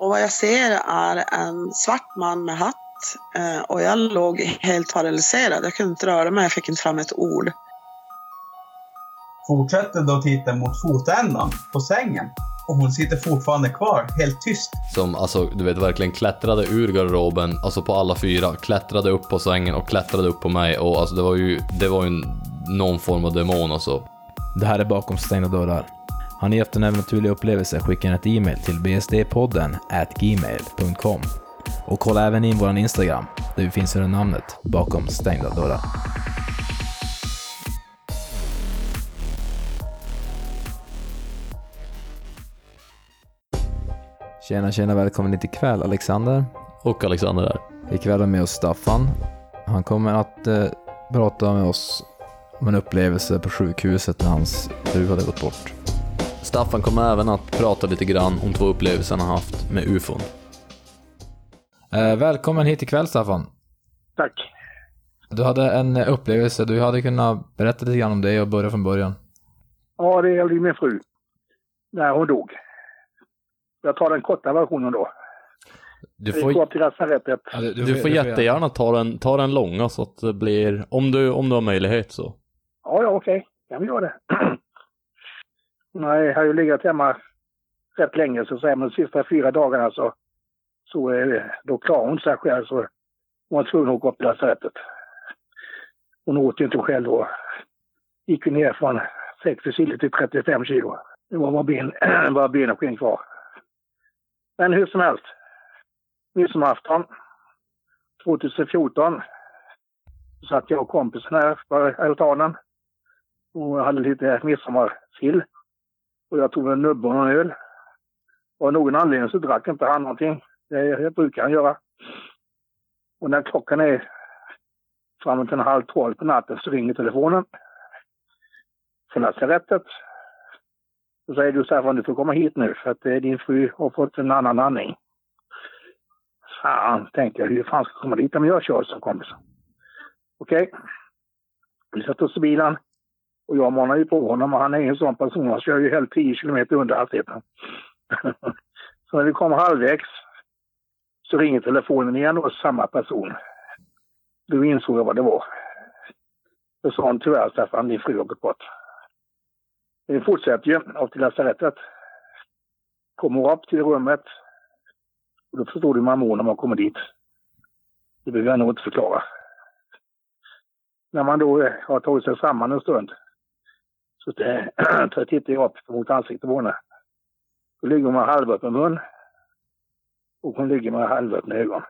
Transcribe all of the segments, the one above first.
Och vad jag ser är en svart man med hatt. Eh, och jag låg helt paralyserad. Jag kunde inte röra mig, jag fick inte fram ett ord. Fortsätter då titta mot fotändan på sängen. Och hon sitter fortfarande kvar, helt tyst. Som alltså, du vet, verkligen klättrade ur garderoben, alltså på alla fyra, klättrade upp på sängen och klättrade upp på mig och alltså det var ju, det var ju någon form av demon alltså. Det här är Bakom stängda dörrar. Har ni haft en övernaturlig upplevelse, skicka ett e-mail till bsdpodden gmail.com. Och kolla även in vår Instagram, där vi finns under namnet Bakom stängda dörrar. Tjena, tjena, välkommen hit ikväll Alexander. Och Alexander där. Ikväll är med oss Staffan. Han kommer att eh, prata med oss om en upplevelse på sjukhuset när hans fru hade gått bort. Staffan kommer även att prata lite grann om två upplevelser han haft med ufon. Eh, välkommen hit ikväll Staffan. Tack. Du hade en upplevelse, du hade kunnat berätta lite grann om det och börja från början. Ja, det gällde min fru. När hon dog. Jag tar den korta versionen då. Du får. Ja, du, du får jättegärna ta den, ta den långa så att det blir, om du, om du har möjlighet så. Ja, ja, okej. Kan vi göra det. Nej, jag har ju legat hemma rätt länge, så att säga. Men de sista fyra dagarna så, så då klarade hon sig själv. Så hon var tvungen att åka upp till lasarettet. Hon åt ju inte själv då. Gick ju ner från 60 kilo till 35 kilo. Det var bara ben, bara ben och skinn kvar. Men hur som helst. Midsommarafton 2014 satt jag och kompisen här på altanen och hade lite midsommarsill. Och jag tog en nubbe och en öl. Och av någon anledning så drack inte han någonting. Det, det brukar han göra. Och när klockan är framåt en halv tolv på natten så ringer telefonen. Från lasarettet. Så säger du Staffan, du får komma hit nu för att eh, din fru har fått en annan andning. Fan, tänkte jag, hur fan ska jag komma dit? om jag kör som kompis. Okej. Vi sätter oss i bilen. Och jag manar ju på honom och han är en sån person. Han kör ju helt 10 kilometer under hastigheten. så när vi kom halvvägs så ringer telefonen igen och samma person. Då insåg jag vad det var. Då sa han tyvärr Staffan, din fru har gått bort. Vi fortsätter ju upp till lasarettet. Kommer upp till rummet. Och då förstår du hur man mår när man kommer dit. Det behöver jag nog inte förklara. När man då eh, har tagit sig samman en stund så det, tittar jag upp mot ansiktet på henne. Då ligger hon med halvöppen mun och hon ligger med halvöppna ögon.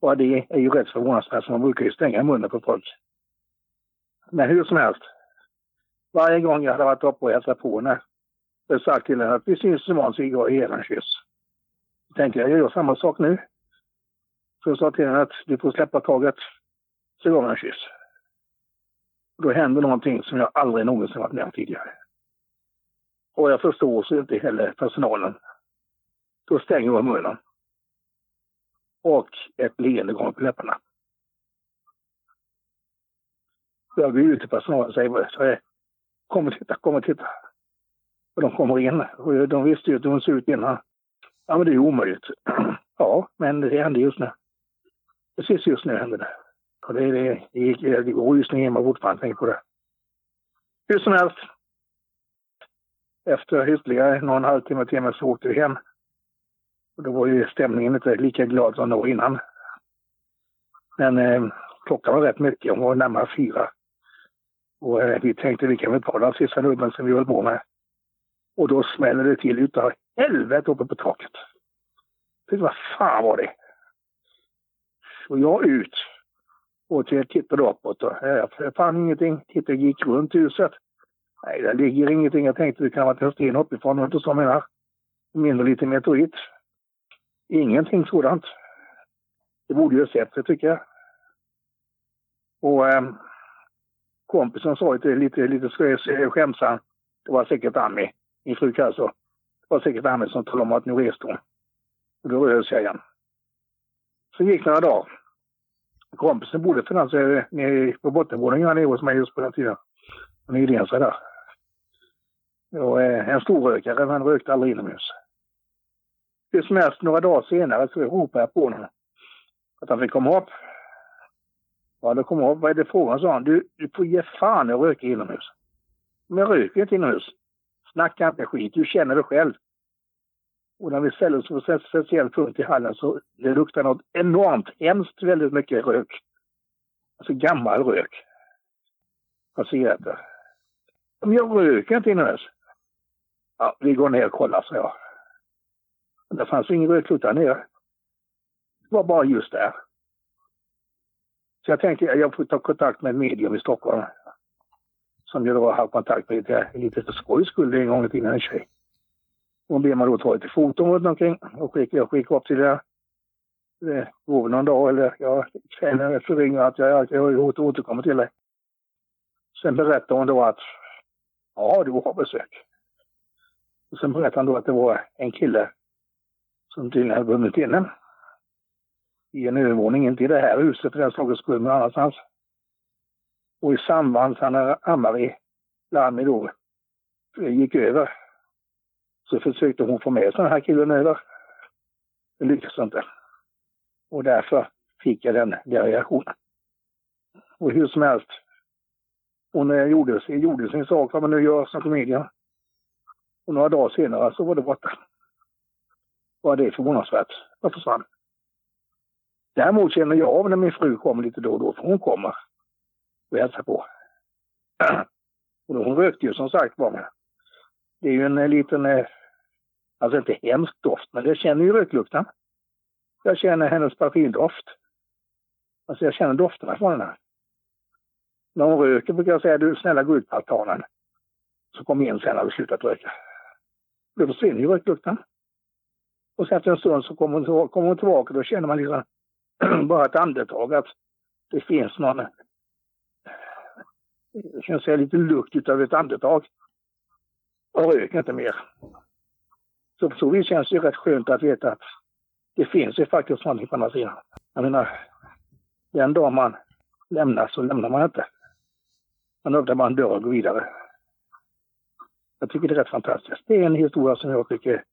Och det är ju rätt förvånansvärt, för man brukar ju stänga munnen på folk. Men hur som helst. Varje gång jag hade varit uppe och hälsat på henne så jag sagt till henne att vi syns imorgon så jag ger en kyss. Då tänkte jag, jag gör samma sak nu. Så jag sa till henne att du får släppa taget så gav jag en kyss. Då händer någonting som jag aldrig någonsin varit med om tidigare. Och jag förstår så inte heller personalen. Då stänger jag munnen. Och ett leende kommer på läpparna. Jag går ut till personalen och säger, säger kom och titta, kom och titta. Och de kommer in. Och de visste ju att hon såg ut innan. Ja, men det är omöjligt. ja, men det hände just nu. Precis just nu hände det. Och det, det, det, gick, det går just nu hemma fortfarande, tänk på det. Hur som helst. Efter ytterligare någon halvtimme, timme så åkte vi hem. Och då var ju stämningen inte lika glad som då innan. Men eh, klockan var rätt mycket, hon var närmare fyra. Och eh, vi tänkte vi kan väl ta den sista nubben som vi höll på med. Och då smäller det till utav helvete uppe på taket. Tänkte, vad fan var det? Och jag ut och tittade uppåt och jag fann ingenting. Tittade, gick runt huset. Nej, där ligger ingenting. Jag tänkte det kan vara en sten uppifrån och inte så menar. Mindre lite meteorit. Ingenting sådant. Det borde ju ha sett det tycker jag. Och eh, kompisen sa lite, lite, lite eh, skämtsamt. Det var säkert Annie, min fru alltså. Det var säkert Annie som talade om att nu reste hon. Och då rörde sig igen. Så gick några dagar. Kompisen bodde för alltså nere på bottenvåningen nere hos mig just på den tiden. Han är sig där. Och, eh, en stor rökare, men rökte aldrig inomhus. Hur som helst, några dagar senare så ropade jag på honom. Att han fick komma upp. Ja, då kom jag upp. Vad är det frågan? sa han. Du, du får ge fan i att röka inomhus. Men jag röker inte inomhus. Snacka inte skit. Du känner det själv. Och när vi ställde oss på en speciell punkt i hallen så det luktade något enormt hemskt väldigt mycket rök. Alltså gammal rök. Av cigaretter. Men jag röker inte inomhus. Ja, vi går ner och kollar, sa jag. Men det fanns ingen röklukt där nere. Det var bara just där. Så jag tänkte jag får ta kontakt med en medium i Stockholm. Som jag då har haft kontakt med lite för skojs skull en gång i tiden, en tjej. Hon ber mig då ta lite foton runt omkring och skicka, jag skickar upp till det. Det går någon dag eller jag känner efter ringer att jag, jag, jag återkommer till dig. Sen berättar hon då att ja, du har besök. Och sen berättade han då att det var en kille som tydligen hade vunnit inne i en övervåning, inte i det här huset för den sakens skull, men annanstans. Och i samband med när Ann-Marie Larmi då gick över så försökte hon få med sig den här killen över. Det lyckades inte. Och därför fick jag den, där reaktionen. Och hur som helst, hon gjorde, gjorde sin sak, vad man nu gör som komedian. Och några dagar senare så var det borta. Bara det förvånansvärt. Det försvann. Däremot känner jag av när min fru kommer lite då och då, för hon kommer och hälsar på. Och hon rökte ju som sagt var. Det är ju en eh, liten, eh, alltså inte hemsk doft, men jag känner ju röklukten. Jag känner hennes parfymdoft. Alltså jag känner dofterna från henne. När hon röker brukar jag säga, du snälla gå ut på altanen. Så kom in sen när vi slutat röka. Då försvinner ju röklukten. Och sen efter en stund så kommer hon, kom hon tillbaka, då känner man liksom bara ett andetag att det finns någon, eh, jag kan säga lite lukt utav ett andetag. Och rök inte mer. Så på så vis känns det rätt skönt att veta att det finns ju faktiskt någonting på andra sidan. Jag menar, den dag man lämnar så lämnar man inte. Man öppnar bara en dörr och går vidare. Jag tycker det är rätt fantastiskt. Det är en historia som jag tycker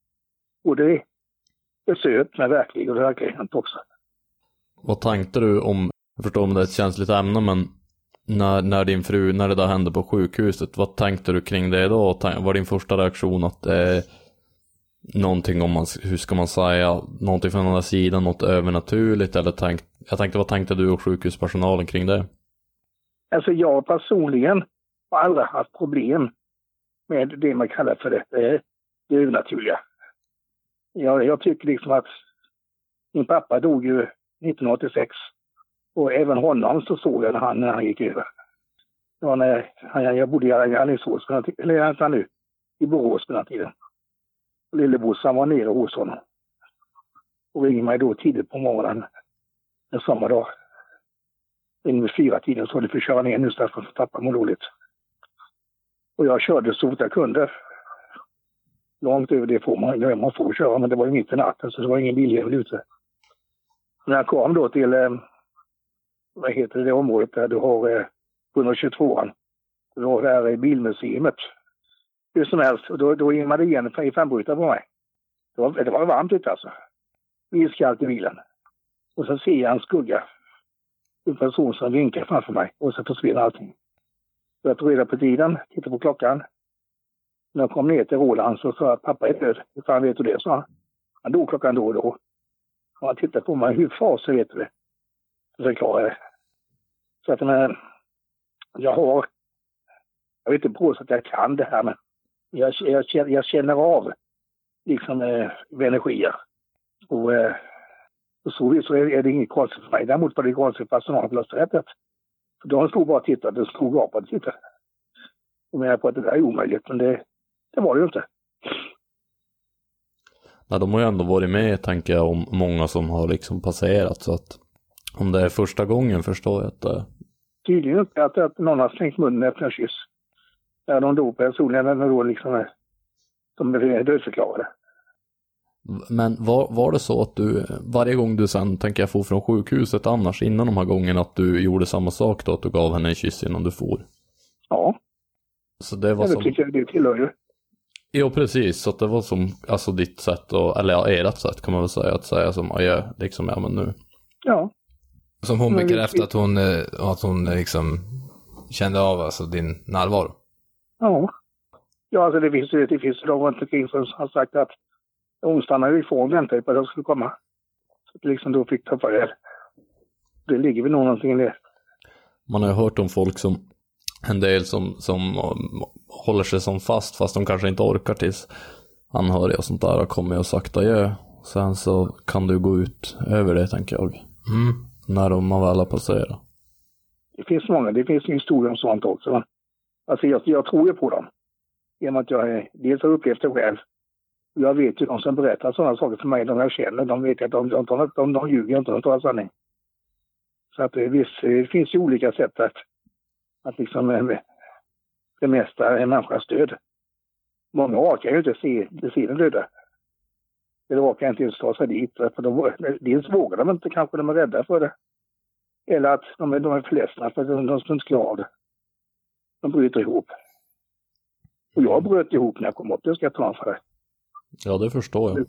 både är söt men verklig och det har verkligen hänt också. Vad tänkte du om, jag förstår om det är ett känsligt ämne, men när, när din fru, när det där hände på sjukhuset, vad tänkte du kring det då? Var din första reaktion att det är någonting om man, hur ska man säga, någonting från andra sidan, något övernaturligt eller tänkt, jag tänkte vad tänkte du och sjukhuspersonalen kring det? Alltså jag personligen har aldrig haft problem med det man kallar för det, det, det övernaturliga. Jag, jag tycker liksom att min pappa dog ju 1986. Och även honom så såg jag när han, när han gick över. Ja, när jag, jag bodde i Alingsås, eller vänta nu, i Borås på den tiden. Lillebrorsan var nere hos honom. Och ringde mig då tidigt på morgonen en sommardag. In vid fyra tiden så du får köra ner nu så att jag tappa mig dåligt. Och jag körde så fort jag kunde. Långt över det får man, man får köra, men det var ju mitt i natten så det var ingen biljävel ute när jag kom då till, eh, vad heter det området där du har eh, 122an, du har det här eh, bilmuseet. Hur som helst, och då, då immade igen i fembrytare på mig. Det var, det var varmt ute alltså. Iskallt i bilen. Och så ser jag en skugga. En person som vinkar framför mig och så försvinner allting. Jag tog reda på tiden, tittade på klockan. När jag kom ner till Roland så sa jag att pappa är död. Hur fan vet du det? sa han. Han dog klockan då och då. Och han tittade på mig, hur fasen vet du det? Så förklarade jag det. Så att men, jag har, jag vet inte på att jag kan det här men jag, jag, jag känner av liksom eh, energier. Och eh, på så vis så är, är det inget konstigt för mig. Däremot var det konstigt för personalen på lasarettet. För de stod bara och tittade, de stod gapade och tittade. Och menade på att det där är omöjligt, men det, det var det ju inte. Nej, de har ju ändå varit med, tänker jag, om många som har liksom passerat. Så att om det är första gången förstår jag att det... Tydligen inte att, att någon har slängt munnen efter en kyss. När de dog personligen, eller då liksom är, de är dödförklarade. Men var, var det så att du, varje gång du sen, tänker jag, for från sjukhuset annars, innan de här gångerna, att du gjorde samma sak då, att du gav henne en kyss innan du for? Ja. Så det var ja, det som... tycker jag det tillhör ju. Jo, precis. Så att det var som, alltså ditt sätt, och, eller ja, ert sätt kan man väl säga, att säga som adjö, liksom, ja men nu. Ja, Som hon bekräftade att hon, eh, att hon eh, liksom kände av alltså din närvaro. ja. Ja, alltså det finns ju det finns de runt omkring som har sagt att hon stannade ifrån väntade på att jag skulle komma. Så att liksom då fick ta farväl. Det ligger väl nog någonting i det. Man har ju hört om folk som, en del som, som um, håller sig som fast fast de kanske inte orkar tills anhöriga och sånt där har kommit och sagt adjö. Sen så kan du gå ut över det tänker jag. Mm. När de av väl har passerat. Det finns många, det finns ju historier om sånt också. Va? Alltså jag, jag tror ju på dem. Genom att jag dels har upplevt det själv. Jag vet ju de som berättar sådana saker för mig, de jag känner, de vet att de, de, de, de, de ljuger inte, de talar sanning. Så att eh, visst, eh, det finns ju olika sätt att, att liksom eh, bemästra en människas död. Många orkar ju inte se, se den döda. Eller orkar inte ens ta sig dit. För de, dels vågar de inte, kanske de är rädda för det. Eller att de är, de är för ledsna för att de, de inte klarar av det. De bryter ihop. Och jag bröt ihop när jag kom upp, det ska jag ta för det. Ja, det förstår jag.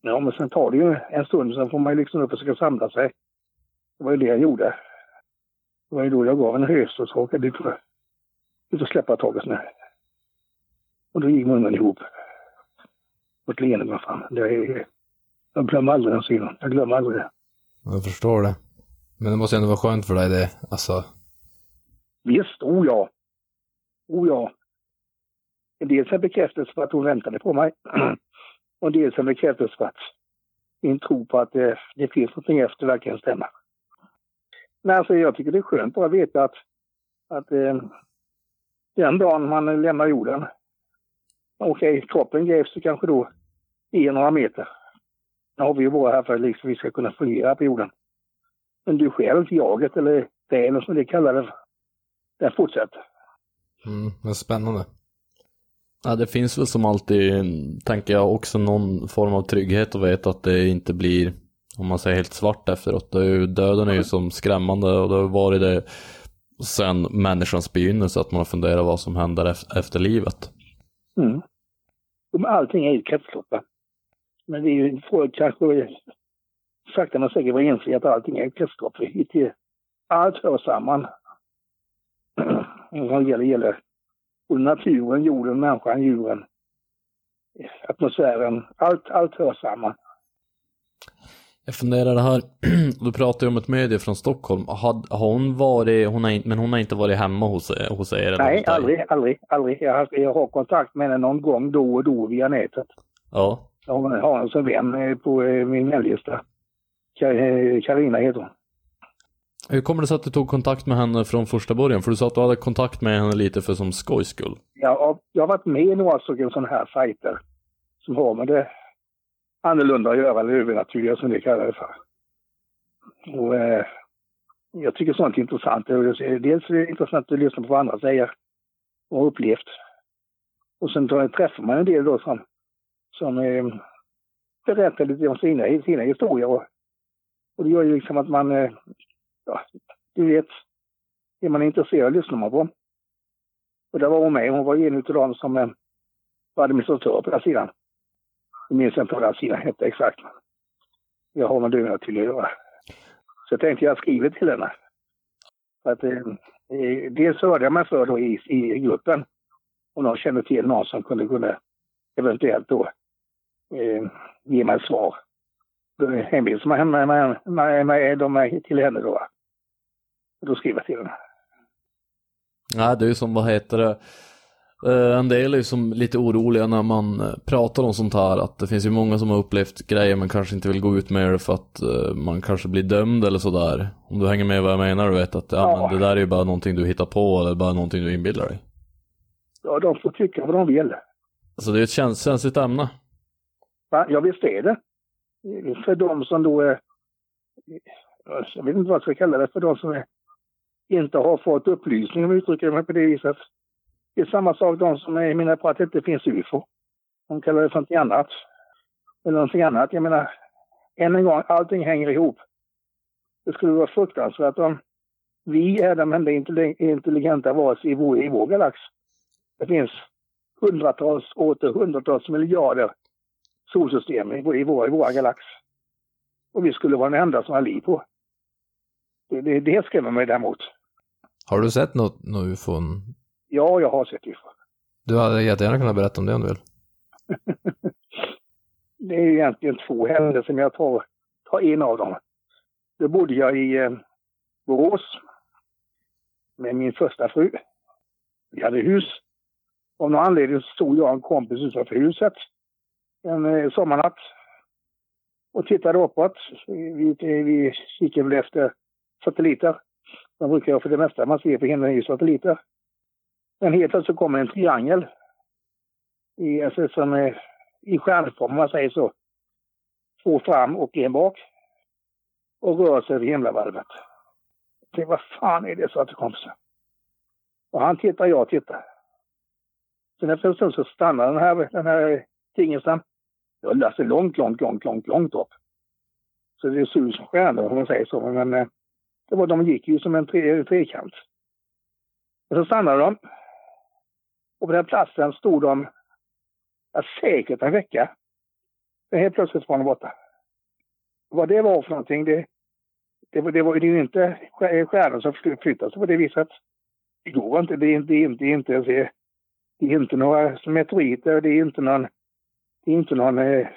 Ja, men sen tar det ju en stund, sen får man ju liksom upp och försöka samla sig. Det var ju det jag gjorde. Det var ju då jag gav en höst och så ut och, ut och släppa taget nu. Och då gick munnen ihop. Ett leende, vad fan. Det är, jag glömmer aldrig den synen. Jag glömmer aldrig det. Jag förstår det. Men det måste ändå vara skönt för dig det, alltså. Visst, o ja. O ja. Dels en bekräftelse på att hon väntade på mig. Och dels en bekräftelse på att min tro på att det, det finns någonting efter verkligen stämmer. Men alltså jag tycker det är skönt bara att veta att, att eh, den dagen man lämnar jorden, okej, kroppen grävs kanske då i några meter. Nu har vi ju bara här för att liksom vi ska kunna fungera på jorden. Men du själv, jaget eller själen som det kallar det, den fortsätter. Mm, men spännande. Ja, det finns väl som alltid, tänker jag, också någon form av trygghet att veta att det inte blir, om man säger helt svart efteråt. Det är ju, döden är ju som skrämmande och det har varit det sen människans begynnelse, att man har funderat vad som händer ef- efter livet. Mm. Allting är ju kretslopp. va. Men det är ju folk kanske sakta men säkert var inse att allting är ett kretslopp. Allt hör samman. Vad gäller, gäller både naturen, jorden, människan, djuren, atmosfären. Allt, allt hör samman. Jag funderar här, du pratar ju om ett medie från Stockholm. Har, har hon varit, hon har, men hon har inte varit hemma hos, hos er? Nej, aldrig, aldrig, aldrig. Jag har, jag har kontakt med henne någon gång då och då via nätet. Ja. Jag har henne som vän eh, på eh, min vänlista. Karina heter hon. Hur kommer det sig att du tog kontakt med henne från första början? För du sa att du hade kontakt med henne lite för som skojs skull. Jag har, jag har varit med i några stycken sådana här sajter som har med det annorlunda att göra, eller övernaturliga som det kallar det för. Och, eh, jag tycker sånt är intressant. Dels är det intressant att lyssna på vad andra säger och har upplevt. Och sen träffar man en del då som, som eh, berättar lite om sina, sina historier. Och, och det gör ju liksom att man, eh, ja, du vet, är man intresserad lyssnar man på. Och där var hon med. Hon var en av dem som eh, var administratör på den här sidan. Jag minns inte vad den sidan hette exakt. Jag har med det till att göra. Så jag tänkte jag skriver till henne. För att, eh, eh dels hörde jag mig för då i, i gruppen. Om någon kände till någon som kunde, kunde eventuellt då eh, ge mig ett svar. Då hänvisade man henne med, med, med, med, till henne då. Då skrev jag till henne. Nej, det är ju som, vad heter det? Eh, En del är ju som lite oroliga när man eh, pratar om sånt här, att det finns ju många som har upplevt grejer men kanske inte vill gå ut med det för att eh, man kanske blir dömd eller sådär. Om du hänger med vad jag menar, du vet att ja, Ja. men det där är ju bara någonting du hittar på eller bara någonting du inbillar dig. Ja, de får tycka vad de vill. Alltså det är ett käns- känsligt ämne. Va? Ja, visst är det. För de som då är... Jag vet inte vad jag ska kalla det. För de som är, inte har fått upplysning, om jag uttrycker mig på det viset. Det är samma sak de som är, menar på att det inte finns UFO. De kallar det för någonting annat. Eller någonting annat. Jag menar, än en gång, allting hänger ihop. Det skulle vara fruktansvärt om vi är de enda intelligenta varelser i vår, i vår galax. Det finns hundratals, åter hundratals miljarder solsystem i, vår- i, vår, i våra galax. Och vi skulle vara den enda som har liv på. Det, det, det skrämmer mig däremot. Har du sett något, något ufon? Ja, jag har sett UFO. Du hade jättegärna kunnat berätta om det om du vill. Det är egentligen två händelser, men jag tar, tar en av dem. Då bodde jag i eh, Borås med min första fru. Vi hade hus. Av någon anledning så stod jag och en kompis utanför huset en eh, sommarnatt och tittade uppåt. Vi, vi kikade väl efter satelliter. Man brukar göra för det mesta man ser på himlen är ju satelliter. Men helt plötsligt kommer en triangel i, alltså, som är i stjärnform om man säger så. Två fram och en bak. Och rör sig över himlavalvet. Jag tänkte, vad fan är det så att det kommer så? Och han tittar, jag tittar. Sen efter en stund så stannar den här, den här tingelsen. Jag läste långt, långt, långt, långt, långt upp. Så det såg ut som stjärnor om man säger så. Men det var, de gick ju som en tre, trekant. Och så stannade de. Och på den platsen stod de ja, säkert en vecka. Men helt plötsligt var de borta. Vad det var för någonting, det, det, var, det var ju inte stjärnor som flyttade sig på det viset. Det går inte. Det är inte, det är inte, det är inte, det är, det är inte några meteoriter, det är inte någon, det är inte någon, eh,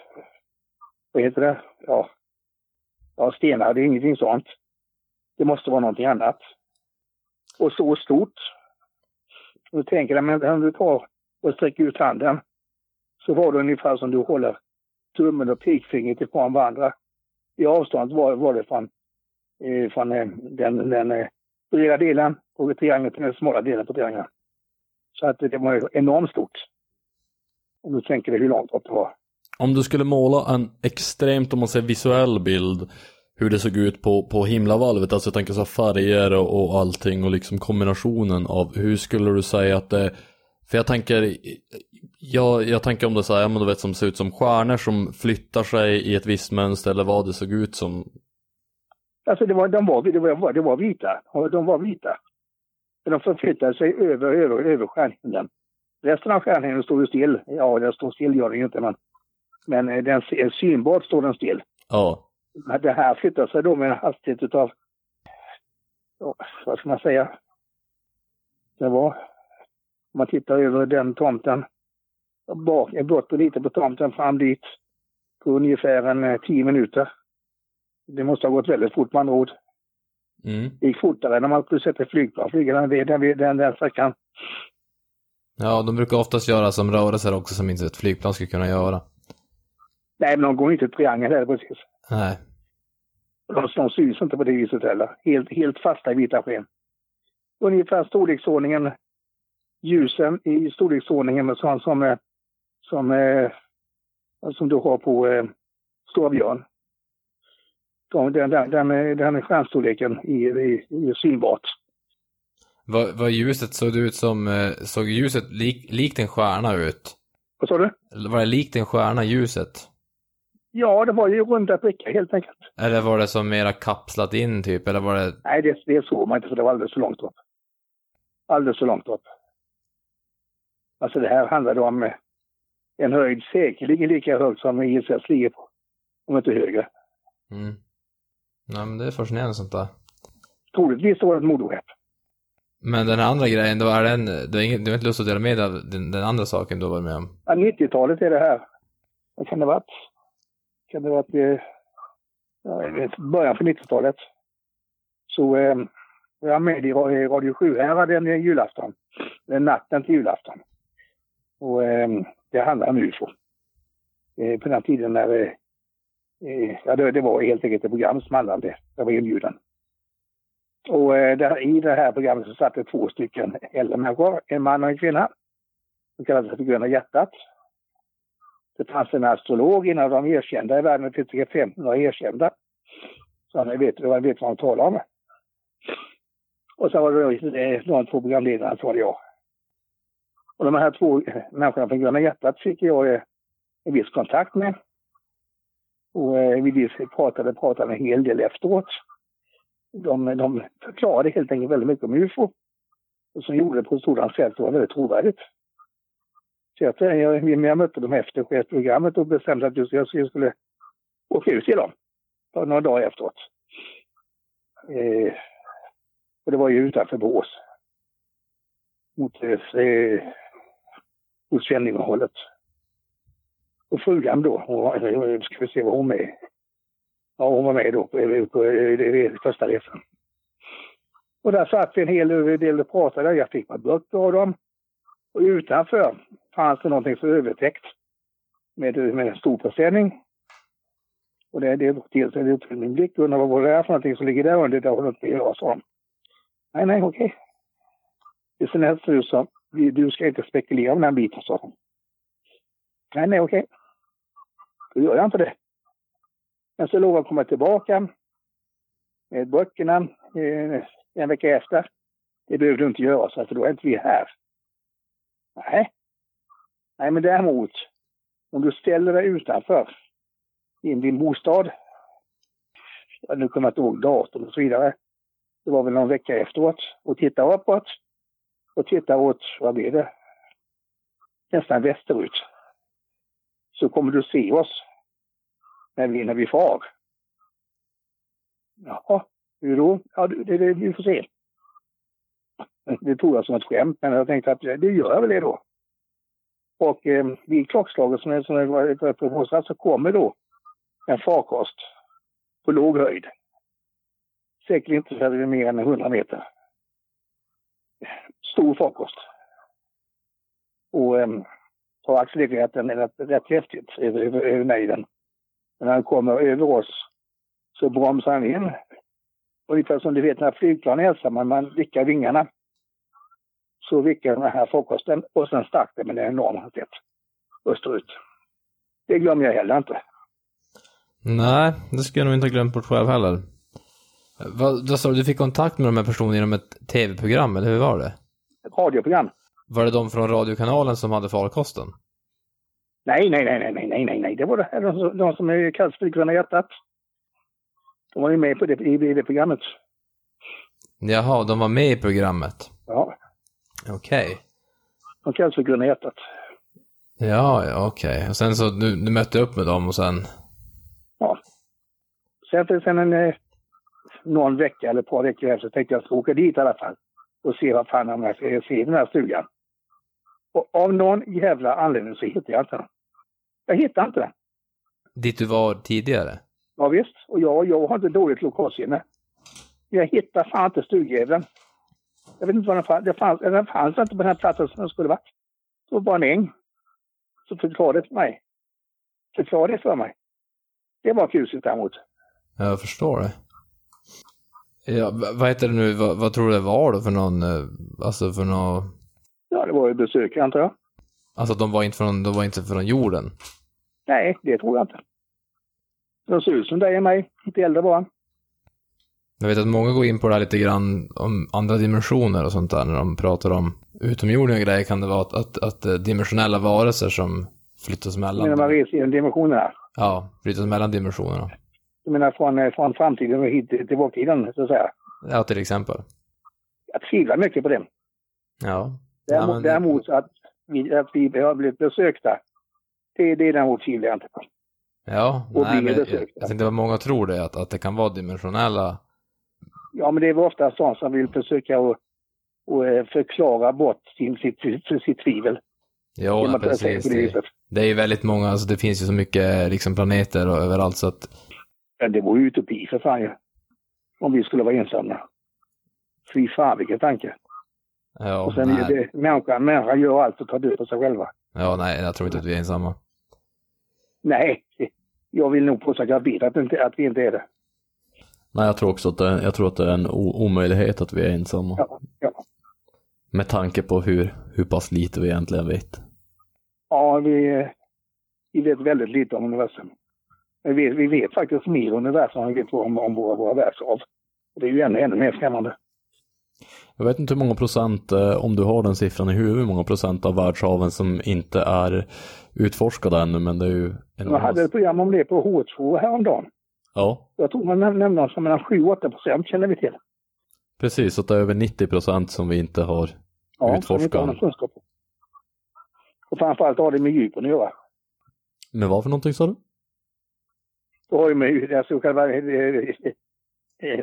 vad heter det, ja, ja stenar, det är ingenting sånt. Det måste vara någonting annat. Och så stort. Och då tänker jag, men om du tar och sträcker ut handen så var det ungefär som du håller tummen och pekfingret ifrån varandra. I avstånd var, var det från, eh, från eh, den, den eh, breda delen på triangeln till den smala delen på triangeln. Så att det var enormt stort. Om du tänker dig hur långt det var. Om du skulle måla en extremt, om man säger visuell bild, hur det såg ut på, på himlavalvet, alltså jag tänker så färger och, och allting och liksom kombinationen av, hur skulle du säga att det, för jag tänker, jag, jag tänker om det så här, ja men du vet som ser ut som stjärnor som flyttar sig i ett visst mönster eller vad det såg ut som. Alltså det var, de var, det var, det var vita. De var vita. De förflyttade sig över, över, över stjärnhimlen. Resten av stjärnhimlen stod ju still. Ja, den står still gör den ju inte, men, men eh, den, synbart står den still. Ja. Men det här flyttar sig då med en hastighet utav, vad ska man säga? Det var, om man tittar över den tomten, bak, bort och lite på tomten fram dit, på ungefär en eh, tio minuter. Det måste ha gått väldigt fort med andra ord. Mm. Det gick fortare om man skulle sätta flygplan, flyga den, den, den, den sträckan. Ja, de brukar oftast göra som rörelser också som inte ett flygplan skulle kunna göra. Nej, men de går inte i triangel heller precis. Nej. De, de syns inte på det viset heller. Helt, helt fasta i vita sken. Ungefär storleksordningen, ljusen i storleksordningen sånt som, eh, som, eh, som du har på eh, Stora Björn. De, den, den, den, är- den är stjärnstorleken i, i, i synbart. Vad, ljuset såg det ut som, eh, såg ljuset lik, likt en stjärna ut? Vad sa du? Var det likt en stjärna, ljuset? Ja, det var ju runda prickar helt enkelt. Eller var det som mera kapslat in typ, eller var det... Nej, det, det såg man inte för det var alldeles för långt upp. Alldeles för långt upp. Alltså det här handlade om eh, en höjd säkerligen lika hög som ISS ligger på. Om inte högre. Mm. Nej, men det är fascinerande sånt där. Troligtvis var det ett mordoskepp. Men den här andra grejen, då är den, du har, ingen, du har inte lust att dela med dig av den, den andra saken du var med om? Ja, 90-talet är det här. Vad kan det varit? Kan det ha varit vi, jag vet, början på 90-talet? Så eh, var jag med i Radio 7 här hade en julafton. Den natten till julafton. Och eh, det handlar om UFO. Eh, på den tiden när eh, eh, ja, det, det var helt enkelt ett program som handlade om det. Jag var inbjuden. Och eh, där, i det här programmet så satt det två stycken äldre människor, en man och en kvinna. De kallade sig för Gröna hjärtat. Det fanns en astrolog, en av de erkända i världen, det finns 500 erkända. Så han vet, han vet vad han talar om. Och så var det de två programledarna, så var det jag. Och de här två människorna från Gröna hjärtat fick jag eh, en viss kontakt med. Och eh, vi pratade, pratade en hel del efteråt. De, de förklarade helt enkelt väldigt mycket om UFO. Och som gjorde det på ett sådant sätt det var väldigt trovärdigt. Så jag, jag, jag mötte dem efter chefsprogrammet och bestämde att jag skulle åka ut till dem. Några dagar efteråt. Eh, och det var ju utanför Borås. Mot, eh, eh mot Svenninghållet. Och frugan då, hon, eh, ska vi se vad hon med. Ja, hon var med då på, eh, på, på, på första resan. Och där satt vi en hel del och pratade. Jag fick mig böcker av dem. Och utanför fanns det någonting för övertäckt med, med en stor försäljning. Och det, det drog till sig min blick. Undrar vad det är för någonting som ligger där under. Det har hon inte göra, sa Nej, nej, okej. Okay. Det ser nästan ut som, du ska inte spekulera om den biten, sa hon. Nej, nej, okej. Okay. Då gör jag inte det. Men så lovade jag komma tillbaka med böckerna eh, en vecka efter. Det behöver du inte göra, så för då är inte vi här. Nej. Nej, men däremot, om du ställer dig utanför i din bostad, nu kommer jag inte ihåg datum och så vidare. Det var väl någon vecka efteråt. Och tittar uppåt och tittar åt, vad blir det? Nästan västerut. Så kommer du se oss när vi, när vi far. Jaha, hur då? Ja, det, det, vi får se. Det tog jag som ett skämt, men jag tänkte att det gör jag väl det då. Och eh, vid klockslaget som är, som på Båstad så kommer då en farkost på låg höjd. Säkert inte så mer än 100 meter. Stor farkost. Och eh, har accelererat den rätt, rätt häftigt över, över, över nejden. Men när han kommer över oss så bromsar han in. Ungefär som du vet när flygplan är ensamma, man vickar vingarna. Så vickar den här farkosten och sen stack det med en enorm hastighet österut. Det glömmer jag heller inte. Nej, det skulle jag nog inte ha glömt bort själv heller. Vad, vad sa du, du fick kontakt med de här personerna genom ett tv-program, eller hur var det? Ett radioprogram. Var det de från radiokanalen som hade farkosten? Nej, nej, nej, nej, nej, nej, nej. Det var det, de, de som är kallas för Gröna hjärtat. De var ju med på det, i, i det programmet. Jaha, de var med i programmet? Ja. Okej. Okay. De kallas för Gröna. Ja, ja okej. Okay. Och sen så, du, du mötte upp med dem och sen? Ja. Sen, sen en, eh, någon vecka eller ett par veckor efter tänkte jag ska åka dit i alla fall. Och se vad fan jag ska se i den här stugan. Och av någon jävla anledning så hittade jag inte den. Jag hittade inte den. Dit du var tidigare? Ja, visst. Och jag, jag har inte dåligt lokalsinne. Jag hittar fan inte stugjäveln. Jag vet inte var den fanns. Den fanns, den fanns inte på den här platsen som den skulle varit. Det var bara en äng. Så förklara det för mig. Förklara det för mig. Det var kusligt däremot. Jag förstår det. Ja, vad heter det nu, vad, vad, tror du det var då för någon, eh, alltså för någon... Ja, det var ju besökare antar jag. Alltså de var inte från, de var inte från jorden? Nej, det tror jag inte. De ser ut som dig och mig, lite äldre bara. Jag vet att många går in på det här lite grann om andra dimensioner och sånt där när de pratar om utomjordingar grejer kan det vara att, att, att eh, dimensionella varelser som flyttas mellan... Menar man reser genom dimensionerna? Ja, flyttas mellan dimensionerna. Du menar från, eh, från framtiden och hit till vårtiden, så att säga? Ja, till exempel. Jag tvivlar mycket på det. Ja. Däremot, ja, men... däremot att, vi, att vi har blivit besökta, det, det är däremot tvivlar jag inte på. Ja, och nej, men jag, jag tänkte vad många tror det, att, att det kan vara dimensionella... Ja, men det är ofta sådana som vill försöka och, och eh, förklara bort sin, sitt, sitt, tvivel. Ja, precis. Det, det, är ju väldigt många, alltså det finns ju så mycket liksom planeter och överallt så att... Ja, det vore ju utopi för fan ju. Om vi skulle vara ensamma. Fy fan vilken tanke. Ja, och sen är det, människan, människan gör allt för att ta död på sig själva. Ja, nej, jag tror inte att vi är ensamma. Nej, jag vill nog påstå att jag vet att, inte, att vi inte är det. Nej, jag tror också att det, jag tror att det är en omöjlighet att vi är ensamma. Ja, ja. Med tanke på hur, hur pass lite vi egentligen vet. Ja, vi, vi vet väldigt lite om universum. Vi vet, vi vet faktiskt mer universum än vi vet om, om våra, våra världshav. Det är ju ännu, ännu mer skrämmande. Jag vet inte hur många procent, eh, om du har den siffran i huvudet, hur många procent av världshaven som inte är utforskade ännu, men det är ju... Jag hade ett program om det på H2 häromdagen. Ja. Jag tror man nämnde något som mellan 7-8 procent känner vi till. Precis, att det är över 90 procent som vi inte har ja, utforskat. Ja, kunskap Och framförallt har det med djupen att göra. Men vad för någonting sa du? Det har ju med det så kallade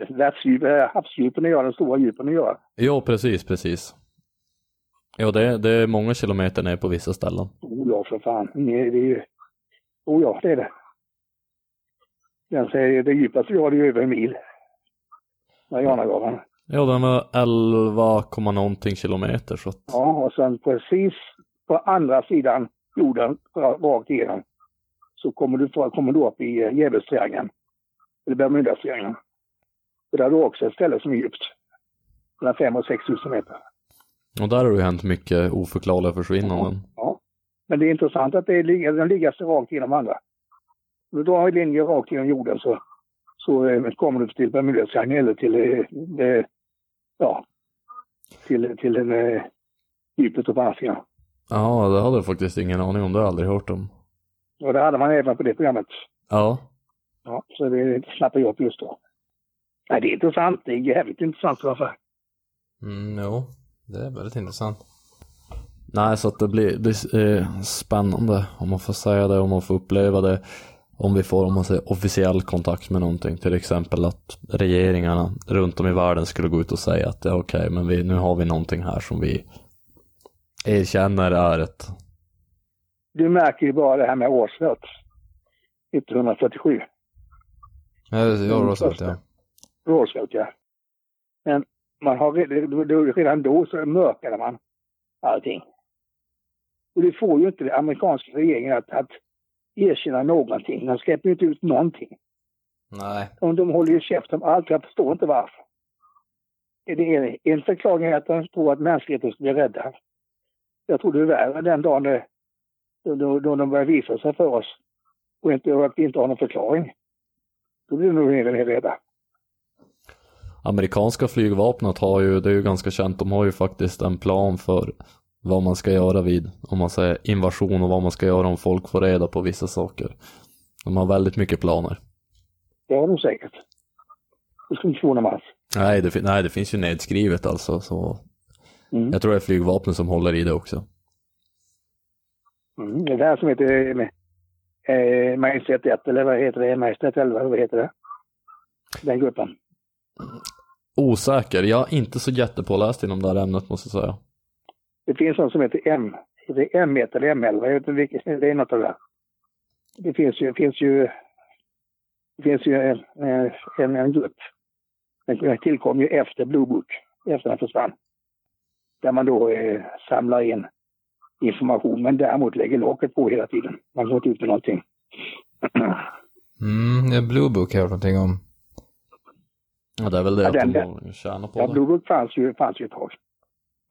världsdjup, eh, havsdjupen att göra, de stora djupen att göra. Ja, precis, precis. Ja, det, är- det är många kilometer ner på vissa ställen. Oh ja, för fan. Det är ju... Oh ja, det är det. Den säger det djupaste vi har är över en mil. Marianagraven. Ja, den var 11, komma någonting kilometer så att... Ja, och sen precis på andra sidan jorden, ra- rakt igenom, så kommer du, kommer du upp i eh, Djävulstriangeln. Eller Bermudastriangeln. Där har du också ett ställe som är djupt. Mellan 5 och 6 tusen meter. Och där har det hänt mycket oförklarliga försvinnanden. Ja. Men det är intressant att det ligger, den ligger så rakt genom andra. Du drar en linje rakt genom jorden så, så eh, kommer du till Bermudatriangeln eller till, eh, eh, ja, till, till en, eh, djupet andra sidan. Ja, det hade jag faktiskt ingen aning om, det har jag aldrig hört om. Och det hade man även på det programmet. Ja, Ja, så det snappade jag upp just då. Nej, det är intressant. Det är jävligt intressant i alla fall. Mm, jo, det är väldigt intressant. nej så att det blir, det är spännande om man får säga det, om man får uppleva det. Om vi får, om man säger officiell kontakt med någonting, till exempel att regeringarna runt om i världen skulle gå ut och säga att ja, okej, men vi, nu har vi någonting här som vi erkänner är ett Du märker ju bara det här med Årsnöt. 1947. Ja, första. det. Råsvåt, ja. Men man har redan då så mörkade man allting. Och det får ju inte den amerikanska regeringen att, att erkänna någonting. De släpper ju inte ut någonting. Nej. Och de håller ju käft om allt. Jag förstår inte varför. Det är en förklaring är att de tror att mänskligheten ska bli räddad. Jag tror det är värre den dagen det- då, då, då de börjar visa sig för oss och inte, och att vi inte har någon förklaring. Då blir det nog redan rädda. Amerikanska flygvapnet har ju, det är ju ganska känt, de har ju faktiskt en plan för vad man ska göra vid, om man säger invasion och vad man ska göra om folk får reda på vissa saker. De har väldigt mycket planer. Det har de säkert. Det skulle inte förvåna mig. Nej det, nej, det finns ju nedskrivet alltså, så Mm. jag tror det är flygvapnet som håller i det också. Mm. Det är det här som heter eh, Majestät 1, eller vad heter det? Majestät 11, vad heter det? Den gruppen. Osäker, jag är inte så jättepåläst inom det här ämnet måste jag säga. Det finns någon som heter M. Det är M1 eller M11, jag vet inte vilket, det är något av det där. Det finns ju, finns ju, det finns ju en, en, en grupp. Den tillkom ju efter Blue Book, efter den försvann. Där man då eh, samlar in information, men däremot lägger locket på hela tiden. Man går inte ut med någonting. Mm, det är Blue Book har jag någonting om. Ja, det är väl det Ja, att den- de har tjänar på Ja, det. Blue Book fanns ju, fanns ju ett tag.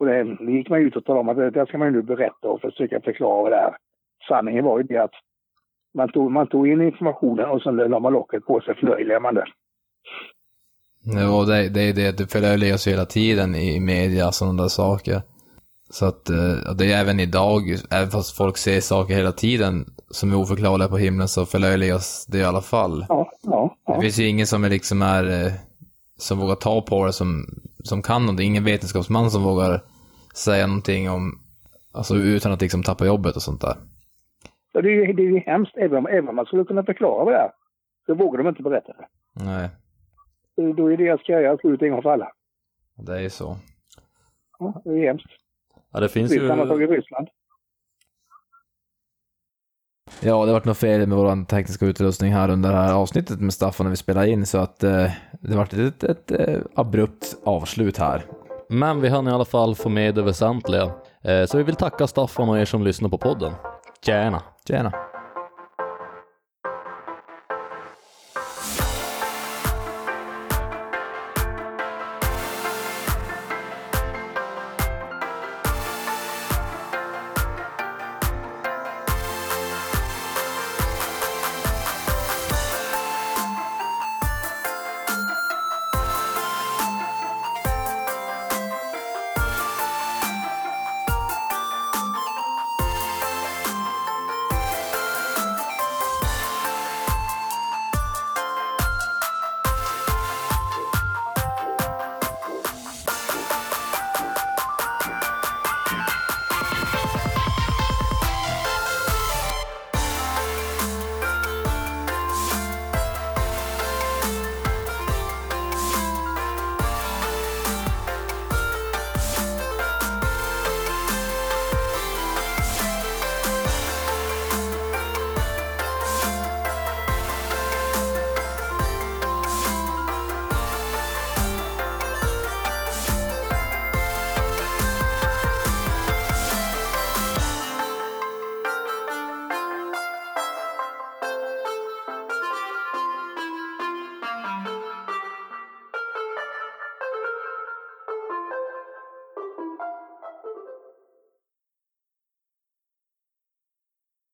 Och det, det gick man ut och talade om att det ska man ju nu berätta och försöka förklara det här. Sanningen var ju det att man tog, man tog in informationen och sen la man locket på sig, förlöjligade man det. Ja, det, det är det, det förlöjligas hela tiden i media, sådana där saker. Så att eh, och det är även idag, även fast folk ser saker hela tiden som är oförklarliga på himlen så förlöjligas det i alla fall. Ja, ja, Det ja. finns ju ingen som är liksom är, eh, som vågar ta på det, som, som kan någonting. Ingen vetenskapsman som vågar säga någonting om, alltså utan att liksom tappa jobbet och sånt där. Så det, är ju- det är ju hemskt, även om, även om man skulle kunna förklara det här. Så vågar de inte berätta det. Nej, Då är deras karriär slut en gång för alla. det är ju så. Ja, det är hemskt. Ja, det finns ju... Ryssland har tagit Ryssland. Ja, det har varit något fel med vår tekniska utrustning här under det här avsnittet med Staffan när vi spelade in så att eh, det varit ett, ett, eh, abrupt avslut här. Men vi hann i alla fall få med det väsentliga. Eh, så vi vill tacka Staffan och er som lyssnar på podden. Tjena! Tjena!